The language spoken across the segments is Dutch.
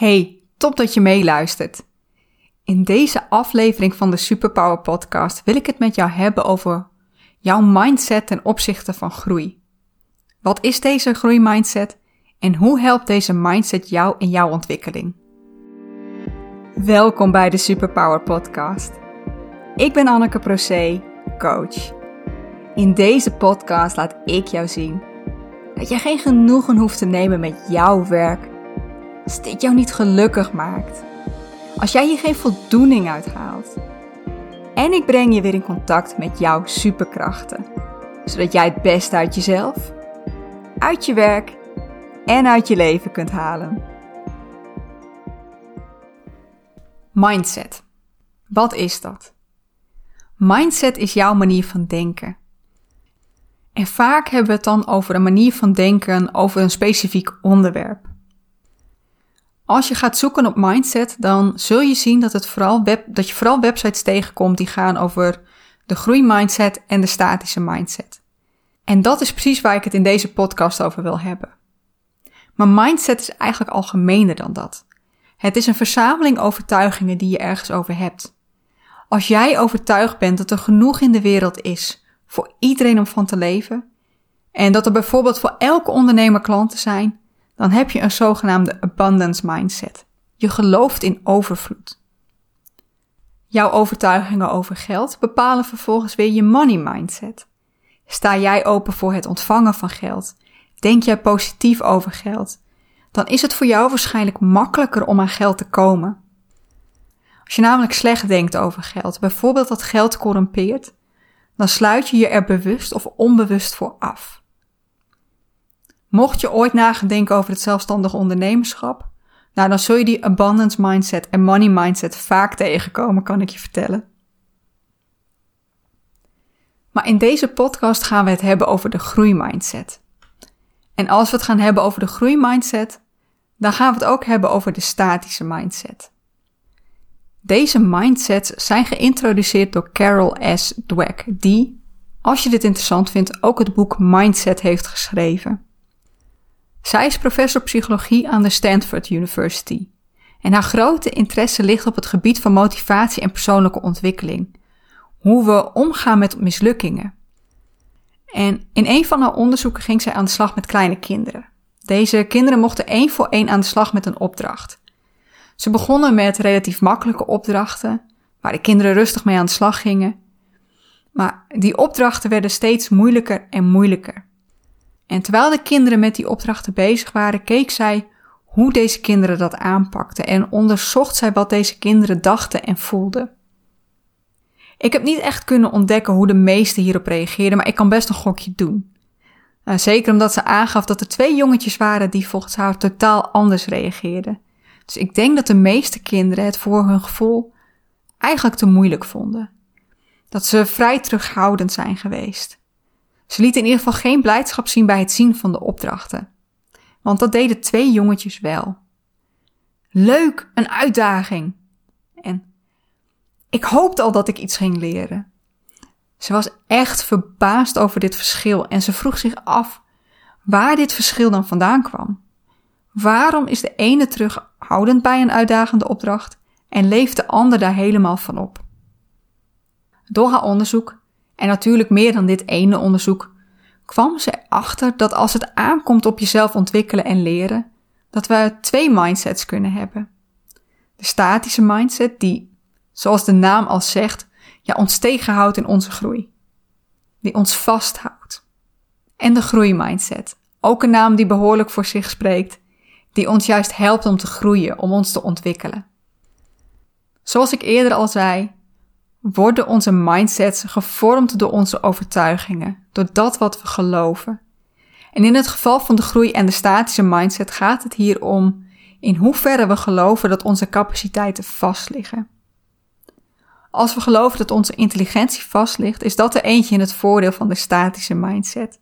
Hey, top dat je meeluistert. In deze aflevering van de Superpower Podcast wil ik het met jou hebben over jouw mindset ten opzichte van groei. Wat is deze groeimindset en hoe helpt deze mindset jou in jouw ontwikkeling? Welkom bij de Superpower Podcast. Ik ben Anneke Procé, coach. In deze podcast laat ik jou zien dat je geen genoegen hoeft te nemen met jouw werk als dit jou niet gelukkig maakt. Als jij hier geen voldoening uit haalt. En ik breng je weer in contact met jouw superkrachten. Zodat jij het beste uit jezelf, uit je werk en uit je leven kunt halen. Mindset. Wat is dat? Mindset is jouw manier van denken. En vaak hebben we het dan over een manier van denken over een specifiek onderwerp. Als je gaat zoeken op mindset, dan zul je zien dat, het vooral web, dat je vooral websites tegenkomt die gaan over de groeimindset en de statische mindset. En dat is precies waar ik het in deze podcast over wil hebben. Maar mindset is eigenlijk algemener dan dat. Het is een verzameling overtuigingen die je ergens over hebt. Als jij overtuigd bent dat er genoeg in de wereld is voor iedereen om van te leven, en dat er bijvoorbeeld voor elke ondernemer klanten zijn, dan heb je een zogenaamde abundance mindset. Je gelooft in overvloed. Jouw overtuigingen over geld bepalen vervolgens weer je money mindset. Sta jij open voor het ontvangen van geld? Denk jij positief over geld? Dan is het voor jou waarschijnlijk makkelijker om aan geld te komen. Als je namelijk slecht denkt over geld, bijvoorbeeld dat geld corrumpeert, dan sluit je je er bewust of onbewust voor af. Mocht je ooit nagedenken over het zelfstandig ondernemerschap, nou dan zul je die abundance mindset en money mindset vaak tegenkomen, kan ik je vertellen. Maar in deze podcast gaan we het hebben over de groeimindset. En als we het gaan hebben over de groeimindset, dan gaan we het ook hebben over de statische mindset. Deze mindsets zijn geïntroduceerd door Carol S. Dweck, die, als je dit interessant vindt, ook het boek Mindset heeft geschreven. Zij is professor psychologie aan de Stanford University. En haar grote interesse ligt op het gebied van motivatie en persoonlijke ontwikkeling. Hoe we omgaan met mislukkingen. En in een van haar onderzoeken ging zij aan de slag met kleine kinderen. Deze kinderen mochten één voor één aan de slag met een opdracht. Ze begonnen met relatief makkelijke opdrachten, waar de kinderen rustig mee aan de slag gingen. Maar die opdrachten werden steeds moeilijker en moeilijker. En terwijl de kinderen met die opdrachten bezig waren, keek zij hoe deze kinderen dat aanpakten en onderzocht zij wat deze kinderen dachten en voelden. Ik heb niet echt kunnen ontdekken hoe de meesten hierop reageerden, maar ik kan best een gokje doen. Nou, zeker omdat ze aangaf dat er twee jongetjes waren die volgens haar totaal anders reageerden. Dus ik denk dat de meeste kinderen het voor hun gevoel eigenlijk te moeilijk vonden. Dat ze vrij terughoudend zijn geweest. Ze lieten in ieder geval geen blijdschap zien bij het zien van de opdrachten. Want dat deden twee jongetjes wel. Leuk, een uitdaging. En ik hoopte al dat ik iets ging leren. Ze was echt verbaasd over dit verschil en ze vroeg zich af waar dit verschil dan vandaan kwam. Waarom is de ene terughoudend bij een uitdagende opdracht en leeft de ander daar helemaal van op? Door haar onderzoek en natuurlijk meer dan dit ene onderzoek, kwam ze erachter dat als het aankomt op jezelf ontwikkelen en leren, dat we twee mindsets kunnen hebben. De statische mindset die, zoals de naam al zegt, ja, ons tegenhoudt in onze groei. Die ons vasthoudt. En de groeimindset, ook een naam die behoorlijk voor zich spreekt, die ons juist helpt om te groeien, om ons te ontwikkelen. Zoals ik eerder al zei, worden onze mindsets gevormd door onze overtuigingen, door dat wat we geloven. En in het geval van de groei en de statische mindset gaat het hier om in hoeverre we geloven dat onze capaciteiten vastliggen. Als we geloven dat onze intelligentie vast ligt, is dat er eentje in het voordeel van de statische mindset.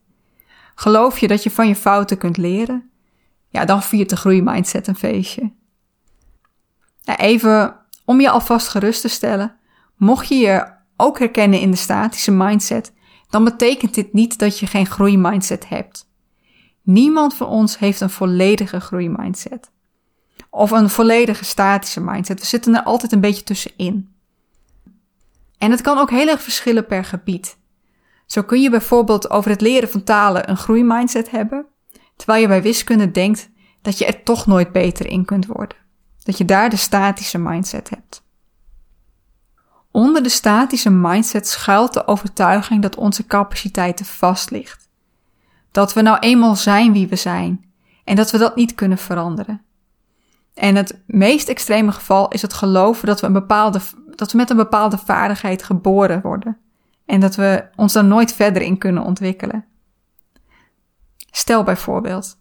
Geloof je dat je van je fouten kunt leren? Ja, dan viert de groeimindset een feestje. even om je alvast gerust te stellen. Mocht je je ook herkennen in de statische mindset, dan betekent dit niet dat je geen groeimindset hebt. Niemand van ons heeft een volledige groeimindset. of een volledige statische mindset. We zitten er altijd een beetje tussenin. En het kan ook heel erg verschillen per gebied. Zo kun je bijvoorbeeld over het leren van talen een groeimindset hebben, terwijl je bij wiskunde denkt dat je er toch nooit beter in kunt worden. Dat je daar de statische mindset hebt. Onder de statische mindset schuilt de overtuiging dat onze capaciteit te vast ligt. Dat we nou eenmaal zijn wie we zijn en dat we dat niet kunnen veranderen. En het meest extreme geval is het geloven dat we, een bepaalde, dat we met een bepaalde vaardigheid geboren worden en dat we ons dan nooit verder in kunnen ontwikkelen. Stel bijvoorbeeld,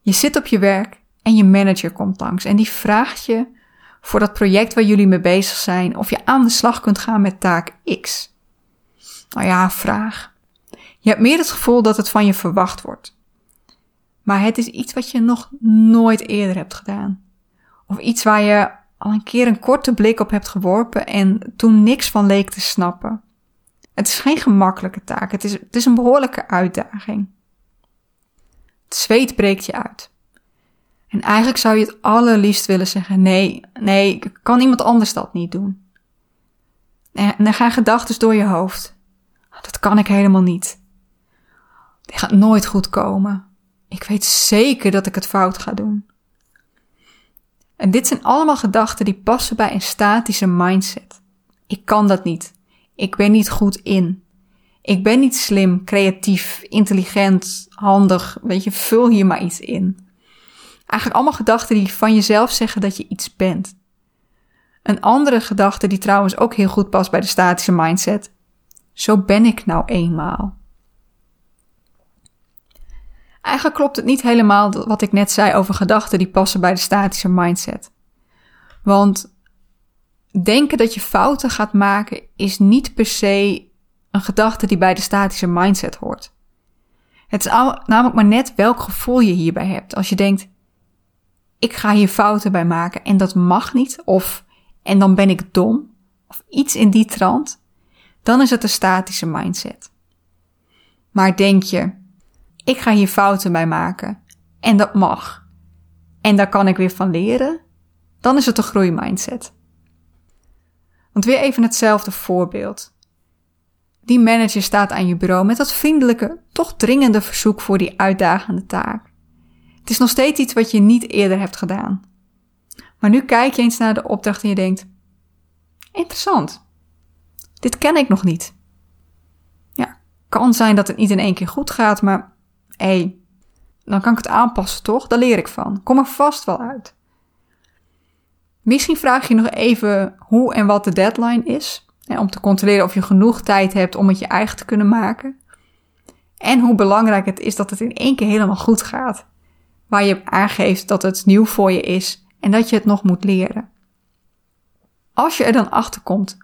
je zit op je werk en je manager komt langs en die vraagt je voor dat project waar jullie mee bezig zijn of je aan de slag kunt gaan met taak X. Nou ja, vraag. Je hebt meer het gevoel dat het van je verwacht wordt. Maar het is iets wat je nog nooit eerder hebt gedaan. Of iets waar je al een keer een korte blik op hebt geworpen en toen niks van leek te snappen. Het is geen gemakkelijke taak, het is, het is een behoorlijke uitdaging. Het zweet breekt je uit. En eigenlijk zou je het allerliefst willen zeggen: nee, nee, kan iemand anders dat niet doen? En dan gaan gedachten door je hoofd. Dat kan ik helemaal niet. Dit gaat nooit goed komen. Ik weet zeker dat ik het fout ga doen. En dit zijn allemaal gedachten die passen bij een statische mindset. Ik kan dat niet. Ik ben niet goed in. Ik ben niet slim, creatief, intelligent, handig. Weet je, vul hier maar iets in. Eigenlijk allemaal gedachten die van jezelf zeggen dat je iets bent. Een andere gedachte die trouwens ook heel goed past bij de statische mindset. Zo ben ik nou eenmaal. Eigenlijk klopt het niet helemaal wat ik net zei over gedachten die passen bij de statische mindset. Want denken dat je fouten gaat maken is niet per se een gedachte die bij de statische mindset hoort. Het is namelijk maar net welk gevoel je hierbij hebt. Als je denkt, ik ga hier fouten bij maken en dat mag niet, of en dan ben ik dom, of iets in die trant, dan is het een statische mindset. Maar denk je, ik ga hier fouten bij maken en dat mag, en daar kan ik weer van leren, dan is het een groeimindset. Want weer even hetzelfde voorbeeld. Die manager staat aan je bureau met dat vriendelijke, toch dringende verzoek voor die uitdagende taak. Het is nog steeds iets wat je niet eerder hebt gedaan. Maar nu kijk je eens naar de opdracht en je denkt: interessant. Dit ken ik nog niet. Ja, kan zijn dat het niet in één keer goed gaat, maar hé, hey, dan kan ik het aanpassen toch? Daar leer ik van. Kom er vast wel uit. Misschien vraag je nog even hoe en wat de deadline is. om te controleren of je genoeg tijd hebt om het je eigen te kunnen maken. En hoe belangrijk het is dat het in één keer helemaal goed gaat waar je aangeeft dat het nieuw voor je is en dat je het nog moet leren. Als je er dan achter komt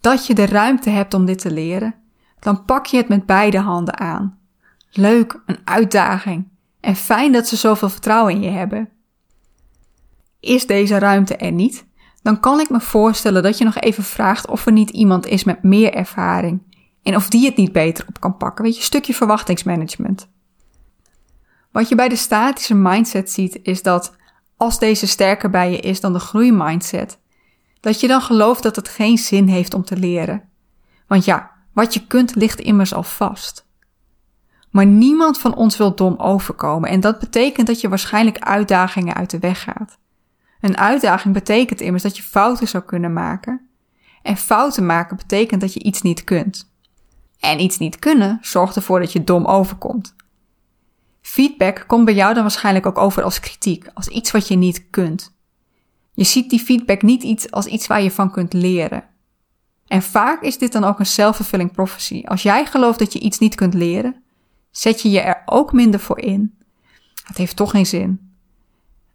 dat je de ruimte hebt om dit te leren, dan pak je het met beide handen aan. Leuk, een uitdaging en fijn dat ze zoveel vertrouwen in je hebben. Is deze ruimte er niet, dan kan ik me voorstellen dat je nog even vraagt of er niet iemand is met meer ervaring en of die het niet beter op kan pakken. Weet je, stukje verwachtingsmanagement. Wat je bij de statische mindset ziet, is dat als deze sterker bij je is dan de groeimindset, dat je dan gelooft dat het geen zin heeft om te leren. Want ja, wat je kunt ligt immers al vast. Maar niemand van ons wil dom overkomen en dat betekent dat je waarschijnlijk uitdagingen uit de weg gaat. Een uitdaging betekent immers dat je fouten zou kunnen maken. En fouten maken betekent dat je iets niet kunt. En iets niet kunnen zorgt ervoor dat je dom overkomt. Feedback komt bij jou dan waarschijnlijk ook over als kritiek, als iets wat je niet kunt. Je ziet die feedback niet iets als iets waar je van kunt leren. En vaak is dit dan ook een self-fulfilling prophecy. Als jij gelooft dat je iets niet kunt leren, zet je je er ook minder voor in. Het heeft toch geen zin.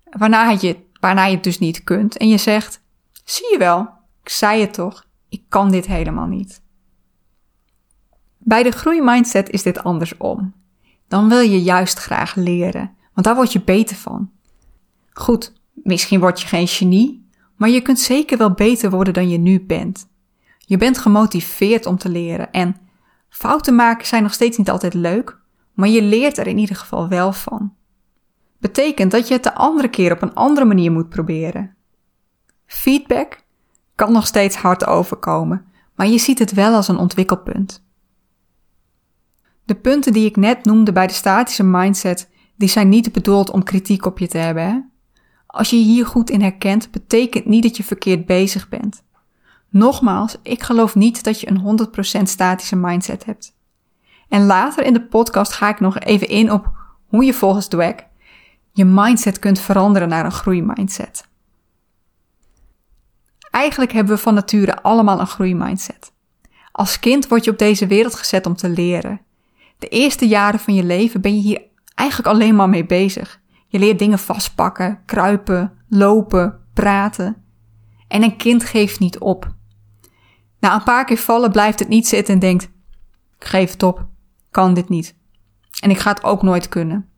Waarna je, waarna je het dus niet kunt en je zegt: Zie je wel, ik zei het toch, ik kan dit helemaal niet. Bij de groeimindset is dit andersom dan wil je juist graag leren, want daar word je beter van. Goed, misschien word je geen genie, maar je kunt zeker wel beter worden dan je nu bent. Je bent gemotiveerd om te leren en fouten maken zijn nog steeds niet altijd leuk, maar je leert er in ieder geval wel van. betekent dat je het de andere keer op een andere manier moet proberen. Feedback kan nog steeds hard overkomen, maar je ziet het wel als een ontwikkelpunt. De punten die ik net noemde bij de statische mindset, die zijn niet bedoeld om kritiek op je te hebben. Als je je hier goed in herkent, betekent niet dat je verkeerd bezig bent. Nogmaals, ik geloof niet dat je een 100% statische mindset hebt. En later in de podcast ga ik nog even in op hoe je volgens Dweck je mindset kunt veranderen naar een groeimindset. Eigenlijk hebben we van nature allemaal een groeimindset. Als kind word je op deze wereld gezet om te leren. De eerste jaren van je leven ben je hier eigenlijk alleen maar mee bezig. Je leert dingen vastpakken, kruipen, lopen, praten. En een kind geeft niet op. Na een paar keer vallen blijft het niet zitten en denkt: ik geef het op, kan dit niet. En ik ga het ook nooit kunnen.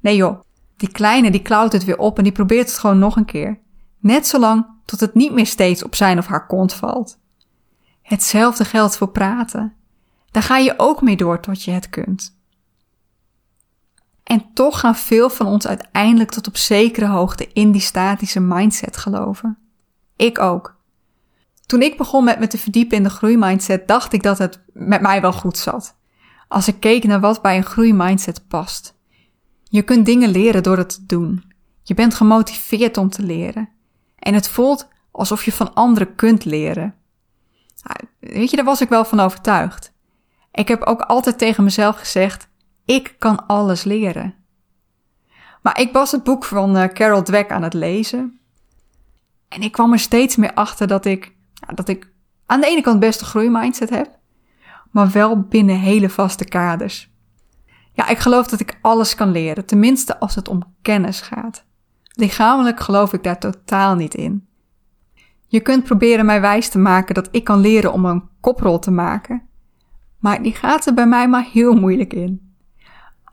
Nee joh, die kleine die klauwt het weer op en die probeert het gewoon nog een keer. Net zolang tot het niet meer steeds op zijn of haar kont valt. Hetzelfde geldt voor praten. Daar ga je ook mee door tot je het kunt. En toch gaan veel van ons uiteindelijk tot op zekere hoogte in die statische mindset geloven. Ik ook. Toen ik begon met me te verdiepen in de groeimindset, dacht ik dat het met mij wel goed zat. Als ik keek naar wat bij een groeimindset past. Je kunt dingen leren door het te doen. Je bent gemotiveerd om te leren. En het voelt alsof je van anderen kunt leren. Nou, weet je, daar was ik wel van overtuigd. Ik heb ook altijd tegen mezelf gezegd: ik kan alles leren. Maar ik was het boek van uh, Carol Dweck aan het lezen. En ik kwam er steeds meer achter dat ik, dat ik aan de ene kant best een groeimindset heb, maar wel binnen hele vaste kaders. Ja, ik geloof dat ik alles kan leren, tenminste als het om kennis gaat. Lichamelijk geloof ik daar totaal niet in. Je kunt proberen mij wijs te maken dat ik kan leren om een koprol te maken, maar die gaat er bij mij maar heel moeilijk in.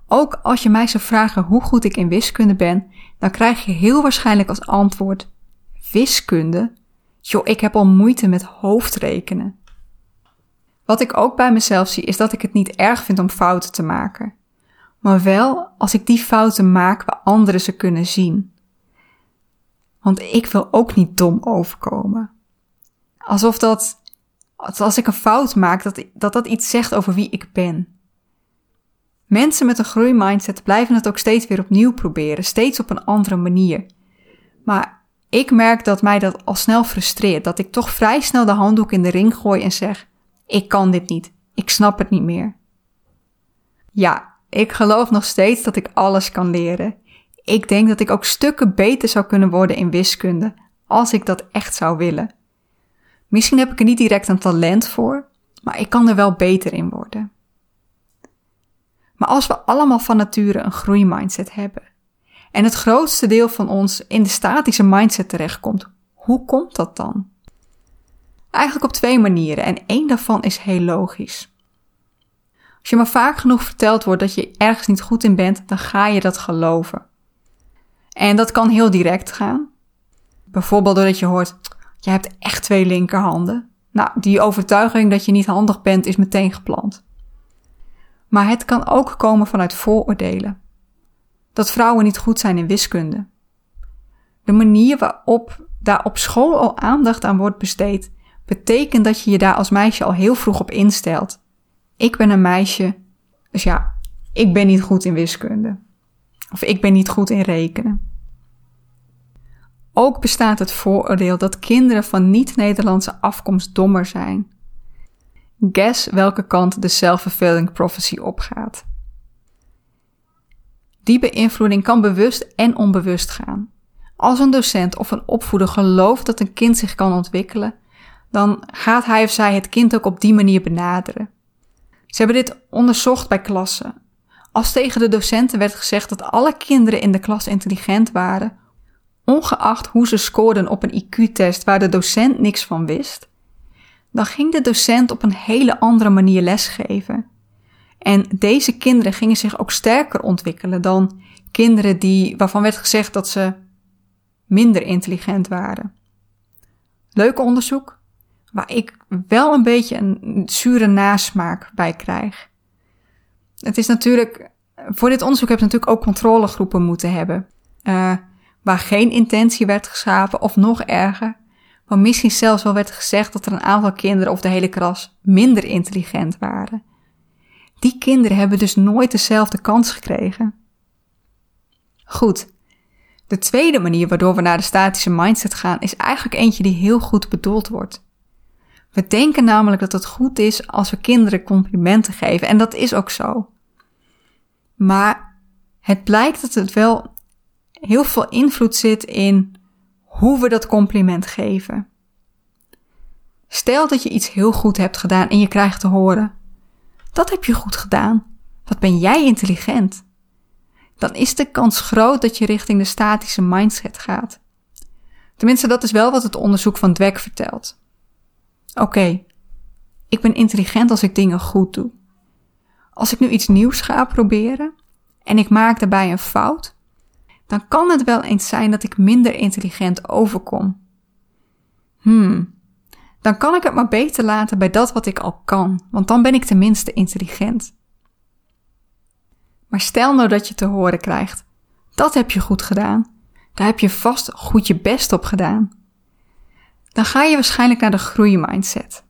Ook als je mij zou vragen hoe goed ik in wiskunde ben, dan krijg je heel waarschijnlijk als antwoord: Wiskunde? Joh, ik heb al moeite met hoofdrekenen. Wat ik ook bij mezelf zie, is dat ik het niet erg vind om fouten te maken. Maar wel als ik die fouten maak waar anderen ze kunnen zien. Want ik wil ook niet dom overkomen. Alsof dat, als ik een fout maak, dat dat, dat iets zegt over wie ik ben. Mensen met een groeimindset blijven het ook steeds weer opnieuw proberen, steeds op een andere manier. Maar ik merk dat mij dat al snel frustreert, dat ik toch vrij snel de handdoek in de ring gooi en zeg: Ik kan dit niet, ik snap het niet meer. Ja, ik geloof nog steeds dat ik alles kan leren. Ik denk dat ik ook stukken beter zou kunnen worden in wiskunde, als ik dat echt zou willen. Misschien heb ik er niet direct een talent voor, maar ik kan er wel beter in worden. Maar als we allemaal van nature een groeimindset hebben en het grootste deel van ons in de statische mindset terechtkomt, hoe komt dat dan? Eigenlijk op twee manieren en één daarvan is heel logisch. Als je maar vaak genoeg verteld wordt dat je ergens niet goed in bent, dan ga je dat geloven. En dat kan heel direct gaan. Bijvoorbeeld doordat je hoort, je hebt echt twee linkerhanden. Nou, die overtuiging dat je niet handig bent is meteen geplant. Maar het kan ook komen vanuit vooroordelen. Dat vrouwen niet goed zijn in wiskunde. De manier waarop daar op school al aandacht aan wordt besteed, betekent dat je je daar als meisje al heel vroeg op instelt. Ik ben een meisje, dus ja, ik ben niet goed in wiskunde. Of ik ben niet goed in rekenen. Ook bestaat het vooroordeel dat kinderen van niet-Nederlandse afkomst dommer zijn. Guess welke kant de self-fulfilling prophecy opgaat. Die beïnvloeding kan bewust en onbewust gaan. Als een docent of een opvoeder gelooft dat een kind zich kan ontwikkelen, dan gaat hij of zij het kind ook op die manier benaderen. Ze hebben dit onderzocht bij klassen. Als tegen de docenten werd gezegd dat alle kinderen in de klas intelligent waren, ongeacht hoe ze scoorden op een IQ-test waar de docent niks van wist, dan ging de docent op een hele andere manier lesgeven. En deze kinderen gingen zich ook sterker ontwikkelen dan kinderen die, waarvan werd gezegd dat ze minder intelligent waren. Leuk onderzoek, waar ik wel een beetje een zure nasmaak bij krijg. Het is natuurlijk Voor dit onderzoek heb je natuurlijk ook controlegroepen moeten hebben. Uh, waar geen intentie werd geschapen of nog erger, waar misschien zelfs wel werd gezegd dat er een aantal kinderen of de hele klas minder intelligent waren. Die kinderen hebben dus nooit dezelfde kans gekregen. Goed. De tweede manier waardoor we naar de statische mindset gaan is eigenlijk eentje die heel goed bedoeld wordt. We denken namelijk dat het goed is als we kinderen complimenten geven en dat is ook zo. Maar het blijkt dat het wel heel veel invloed zit in hoe we dat compliment geven. Stel dat je iets heel goed hebt gedaan en je krijgt te horen: Dat heb je goed gedaan. Wat ben jij intelligent? Dan is de kans groot dat je richting de statische mindset gaat. Tenminste, dat is wel wat het onderzoek van Dweck vertelt. Oké, ik ben intelligent als ik dingen goed doe. Als ik nu iets nieuws ga proberen en ik maak daarbij een fout, dan kan het wel eens zijn dat ik minder intelligent overkom. Hmm, dan kan ik het maar beter laten bij dat wat ik al kan, want dan ben ik tenminste intelligent. Maar stel nou dat je te horen krijgt: dat heb je goed gedaan. Daar heb je vast goed je best op gedaan. Dan ga je waarschijnlijk naar de groeimindset.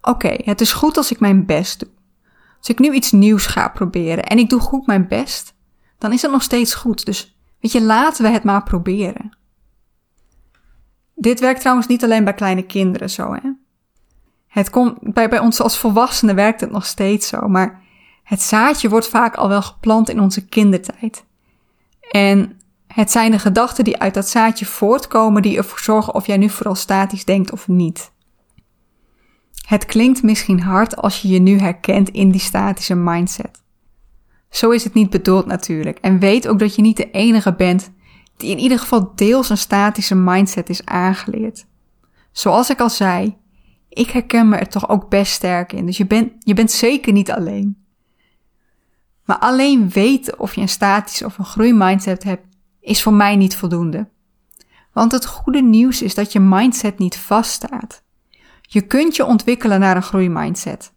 Oké, het is goed als ik mijn best doe. Als ik nu iets nieuws ga proberen en ik doe goed mijn best, dan is het nog steeds goed. Dus weet je, laten we het maar proberen. Dit werkt trouwens niet alleen bij kleine kinderen zo, hè. Het komt, bij, bij ons als volwassenen werkt het nog steeds zo, maar het zaadje wordt vaak al wel geplant in onze kindertijd. En het zijn de gedachten die uit dat zaadje voortkomen die ervoor zorgen of jij nu vooral statisch denkt of niet. Het klinkt misschien hard als je je nu herkent in die statische mindset. Zo is het niet bedoeld natuurlijk. En weet ook dat je niet de enige bent die in ieder geval deels een statische mindset is aangeleerd. Zoals ik al zei, ik herken me er toch ook best sterk in. Dus je bent, je bent zeker niet alleen. Maar alleen weten of je een statische of een groeimindset hebt, is voor mij niet voldoende. Want het goede nieuws is dat je mindset niet vaststaat. Je kunt je ontwikkelen naar een groeimindset.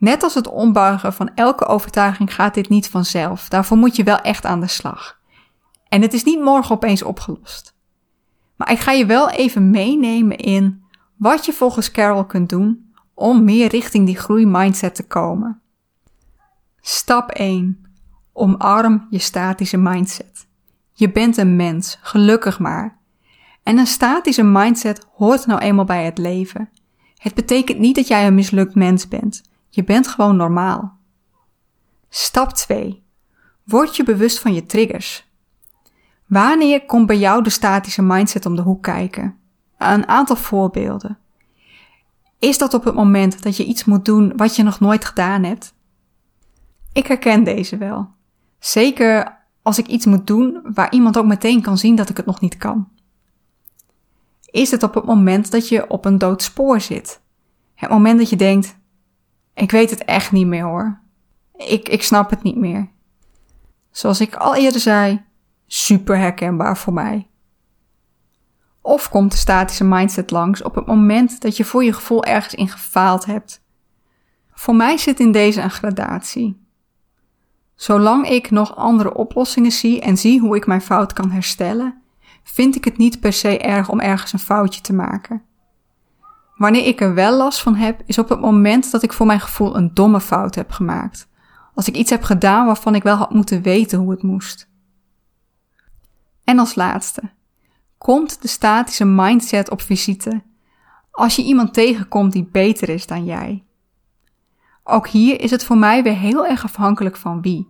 Net als het ombuigen van elke overtuiging gaat dit niet vanzelf. Daarvoor moet je wel echt aan de slag. En het is niet morgen opeens opgelost. Maar ik ga je wel even meenemen in wat je volgens Carol kunt doen om meer richting die groeimindset te komen. Stap 1. Omarm je statische mindset. Je bent een mens, gelukkig maar. En een statische mindset hoort nou eenmaal bij het leven. Het betekent niet dat jij een mislukt mens bent. Je bent gewoon normaal. Stap 2. Word je bewust van je triggers. Wanneer komt bij jou de statische mindset om de hoek kijken? Een aantal voorbeelden. Is dat op het moment dat je iets moet doen wat je nog nooit gedaan hebt? Ik herken deze wel. Zeker als ik iets moet doen waar iemand ook meteen kan zien dat ik het nog niet kan. Is het op het moment dat je op een dood spoor zit? Het moment dat je denkt: ik weet het echt niet meer hoor. Ik, ik snap het niet meer. Zoals ik al eerder zei, super herkenbaar voor mij. Of komt de statische mindset langs op het moment dat je voor je gevoel ergens in gefaald hebt. Voor mij zit in deze een gradatie. Zolang ik nog andere oplossingen zie en zie hoe ik mijn fout kan herstellen, vind ik het niet per se erg om ergens een foutje te maken. Wanneer ik er wel last van heb, is op het moment dat ik voor mijn gevoel een domme fout heb gemaakt. Als ik iets heb gedaan waarvan ik wel had moeten weten hoe het moest. En als laatste, komt de statische mindset op visite als je iemand tegenkomt die beter is dan jij. Ook hier is het voor mij weer heel erg afhankelijk van wie.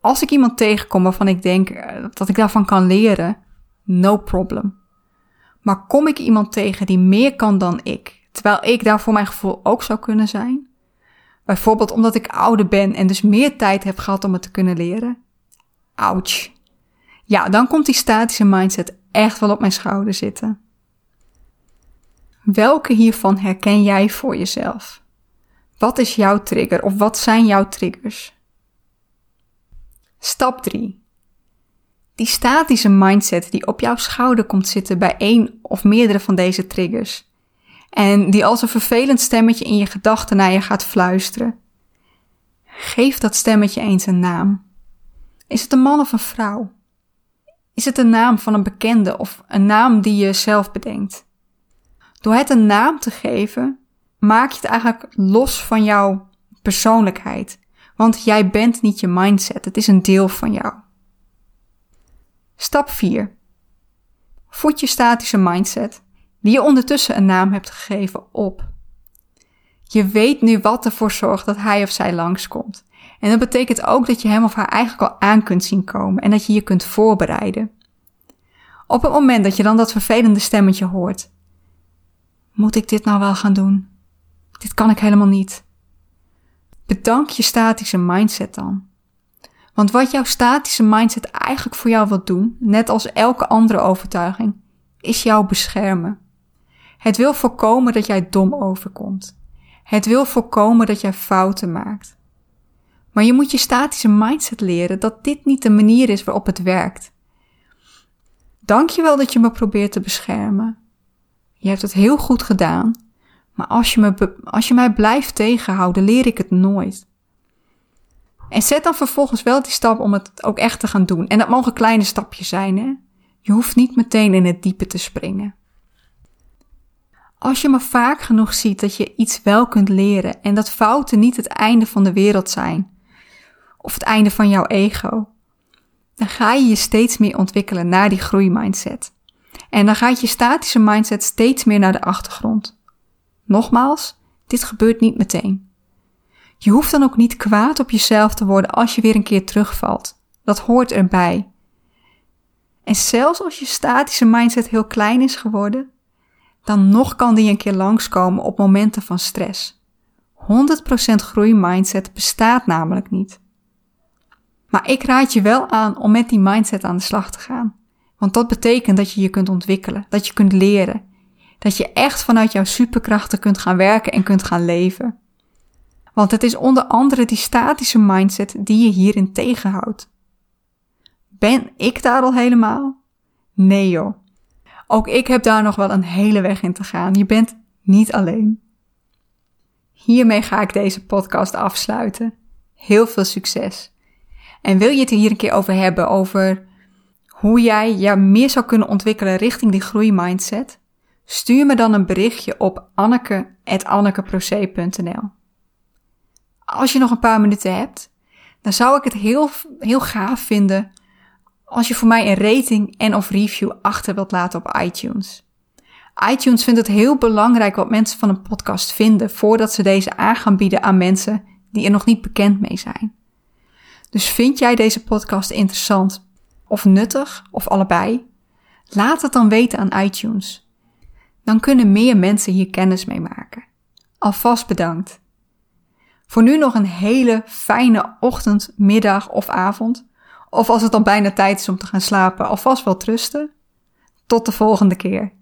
Als ik iemand tegenkom waarvan ik denk eh, dat ik daarvan kan leren, no problem. Maar kom ik iemand tegen die meer kan dan ik, terwijl ik daar voor mijn gevoel ook zou kunnen zijn? Bijvoorbeeld omdat ik ouder ben en dus meer tijd heb gehad om het te kunnen leren? Ouch. Ja, dan komt die statische mindset echt wel op mijn schouder zitten. Welke hiervan herken jij voor jezelf? Wat is jouw trigger of wat zijn jouw triggers? Stap 3. Die statische mindset die op jouw schouder komt zitten bij één of meerdere van deze triggers. En die als een vervelend stemmetje in je gedachten naar je gaat fluisteren. Geef dat stemmetje eens een naam. Is het een man of een vrouw? Is het een naam van een bekende of een naam die je zelf bedenkt? Door het een naam te geven, maak je het eigenlijk los van jouw persoonlijkheid. Want jij bent niet je mindset, het is een deel van jou. Stap 4. Voed je statische mindset, die je ondertussen een naam hebt gegeven, op. Je weet nu wat ervoor zorgt dat hij of zij langskomt. En dat betekent ook dat je hem of haar eigenlijk al aan kunt zien komen en dat je je kunt voorbereiden. Op het moment dat je dan dat vervelende stemmetje hoort. Moet ik dit nou wel gaan doen? Dit kan ik helemaal niet. Bedank je statische mindset dan. Want wat jouw statische mindset eigenlijk voor jou wil doen, net als elke andere overtuiging, is jou beschermen. Het wil voorkomen dat jij dom overkomt. Het wil voorkomen dat jij fouten maakt. Maar je moet je statische mindset leren dat dit niet de manier is waarop het werkt. Dank je wel dat je me probeert te beschermen. Je hebt het heel goed gedaan, maar als je, me, als je mij blijft tegenhouden, leer ik het nooit. En zet dan vervolgens wel die stap om het ook echt te gaan doen. En dat mogen kleine stapjes zijn, hè? Je hoeft niet meteen in het diepe te springen. Als je maar vaak genoeg ziet dat je iets wel kunt leren en dat fouten niet het einde van de wereld zijn, of het einde van jouw ego, dan ga je je steeds meer ontwikkelen naar die groeimindset. En dan gaat je statische mindset steeds meer naar de achtergrond. Nogmaals, dit gebeurt niet meteen. Je hoeft dan ook niet kwaad op jezelf te worden als je weer een keer terugvalt. Dat hoort erbij. En zelfs als je statische mindset heel klein is geworden, dan nog kan die een keer langskomen op momenten van stress. 100% groeimindset bestaat namelijk niet. Maar ik raad je wel aan om met die mindset aan de slag te gaan. Want dat betekent dat je je kunt ontwikkelen, dat je kunt leren, dat je echt vanuit jouw superkrachten kunt gaan werken en kunt gaan leven. Want het is onder andere die statische mindset die je hierin tegenhoudt. Ben ik daar al helemaal? Nee joh. Ook ik heb daar nog wel een hele weg in te gaan. Je bent niet alleen. Hiermee ga ik deze podcast afsluiten. Heel veel succes. En wil je het hier een keer over hebben, over hoe jij je meer zou kunnen ontwikkelen richting die groeimindset? Stuur me dan een berichtje op anneke.annekeproce.nl Als je nog een paar minuten hebt, dan zou ik het heel, heel gaaf vinden als je voor mij een rating en of review achter wilt laten op iTunes. iTunes vindt het heel belangrijk wat mensen van een podcast vinden voordat ze deze aan gaan bieden aan mensen die er nog niet bekend mee zijn. Dus vind jij deze podcast interessant of nuttig of allebei? Laat het dan weten aan iTunes. Dan kunnen meer mensen hier kennis mee maken. Alvast bedankt. Voor nu nog een hele fijne ochtend, middag of avond. Of als het dan bijna tijd is om te gaan slapen, alvast wel trusten. Tot de volgende keer.